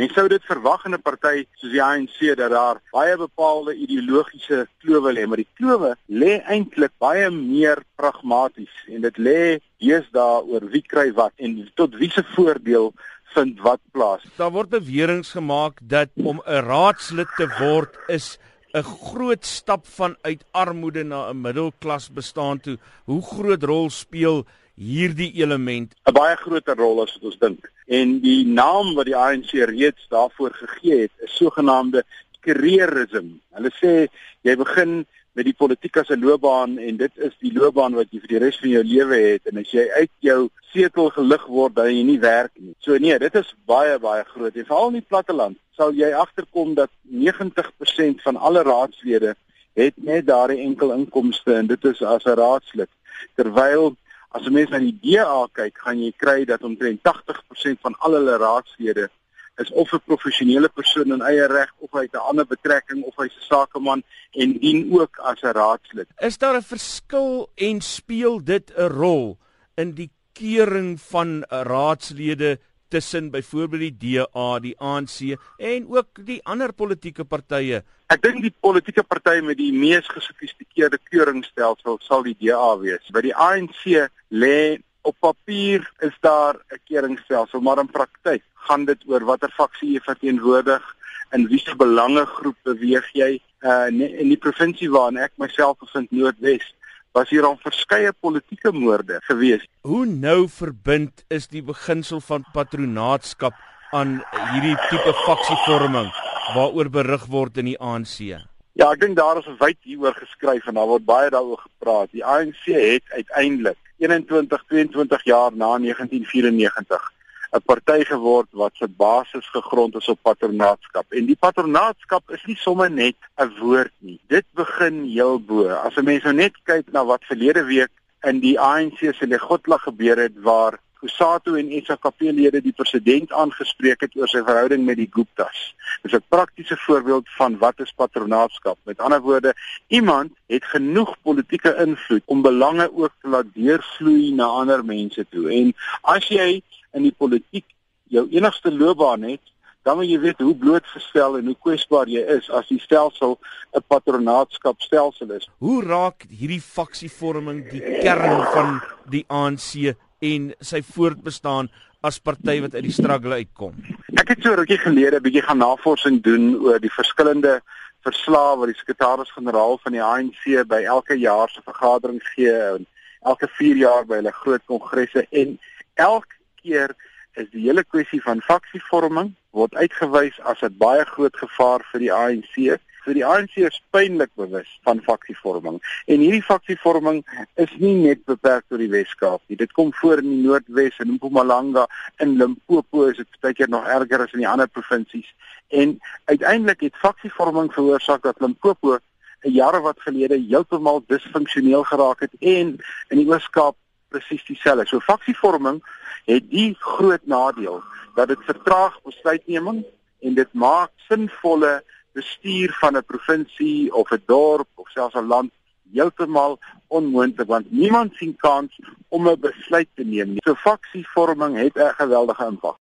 Mense sou dit verwag in 'n party soos die ANC dat daar baie bepaalde ideologiese klowe lê, maar die klowe lê eintlik baie meer pragmaties en dit lê deesdae oor wie kry wat en tot wie se voordeel vind wat plaas. Daar word beweringe gemaak dat om 'n raadslid te word is 'n groot stap van uit armoede na 'n middelklas bestaan toe. Hoe groot rol speel hierdie element? 'n Baie groter rol as wat ons dink. En die naam wat die ANC reeds daarvoor gegee het, is sogenaamde careerism. Hulle sê jy begin met die politiek as 'n loopbaan en dit is die loopbaan wat jy vir die res van jou lewe het en as jy uit jou setel gelig word dan jy nie werk nie. So nee, dit is baie baie groot. En veral in die platteland sal jy agterkom dat 90% van alle raadslede het net daardie enkel inkomste en dit is as 'n raadslid. Terwyl as 'n mens na die DA kyk, gaan jy kry dat omtrent 80% van al hulle raadslede is of 'n professionele persoon in eie reg of hy het 'n ander betrekking of hy's 'n sakeman en dien ook as 'n raadslid. Is daar 'n verskil en speel dit 'n rol in die kering van raadslede tussen byvoorbeeld die DA, die ANC en ook die ander politieke partye? Ek dink die politieke partye met die mees gesofistikeerde keuringsstelsel sal die DA wees. By die ANC lê op papier is daar 'n keringstelsel, maar in praktyk gaan dit oor watter faksie jy verteenwoordig en wie se belangegroep beweeg jy uh, in die provinsie waarin ek myself bevind Noordwes was hier al verskeie politieke moorde gewees. Hoe nou verbind is die beginsel van patronaatskap aan hierdie tipe faksievorming waaroor berig word in die ANC? Ja, ek dink daar is wyd hieroor geskryf en daar word baie daaroor gepraat. Die ANC het uiteindelik 21 22 jaar na 1994 'n party geword wat se basis gegrond is op patronaatskap. En die patronaatskap is nie sommer net 'n woord nie. Dit begin heel bo. As 'n mens nou net kyk na wat verlede week in die ANC se Legotla gebeur het waar Kusatu en SKP-lede die president aangespreek het oor sy verhouding met die Guptas. Dis 'n praktiese voorbeeld van wat is patronaatskap. Met ander woorde, iemand het genoeg politieke invloed om belange ook te laat deursvloei na ander mense toe. En as jy in die politiek jou enigste loopbaan het, dan moet jy weet hoe blootgestel en hoe kwesbaar jy is as die stelsel 'n patronaatskapstelsel is. Hoe raak hierdie faksievorming die kern van die ANC en sy voortbestaan as party wat uit die struggle uitkom. Ek het so rukkie gelede 'n bietjie gaan navorsing doen oor die verskillende verslae wat die sekretaris-generaal van die ANC by elke jaar se vergadering gee en elke 4 jaar by hulle groot kongresse en elke keer is die hele kwessie van faksievorming word uitgewys as 'n baie groot gevaar vir die ANC So die ANC is pynlik bewus van faksievorming en hierdie faksievorming is nie net beperk tot die Wes-Kaap nie. Dit kom voor in die Noordwes en Mpumalanga en Limpopo is dit baie keer nog erger as in die ander provinsies. En uiteindelik het faksievorming veroorsaak dat Limpopo jaar wat gelede heeltemal disfunksioneel geraak het en in die Oos-Kaap presies dieselfde. So faksievorming het die groot nadeel dat dit vertraag besluitneming en dit maak sinvolle bestuur van 'n provinsie of 'n dorp of selfs 'n land heeltemal onmoontlik want niemand sien kans om 'n besluit te neem nie. So faksievorming het 'n geweldige impak.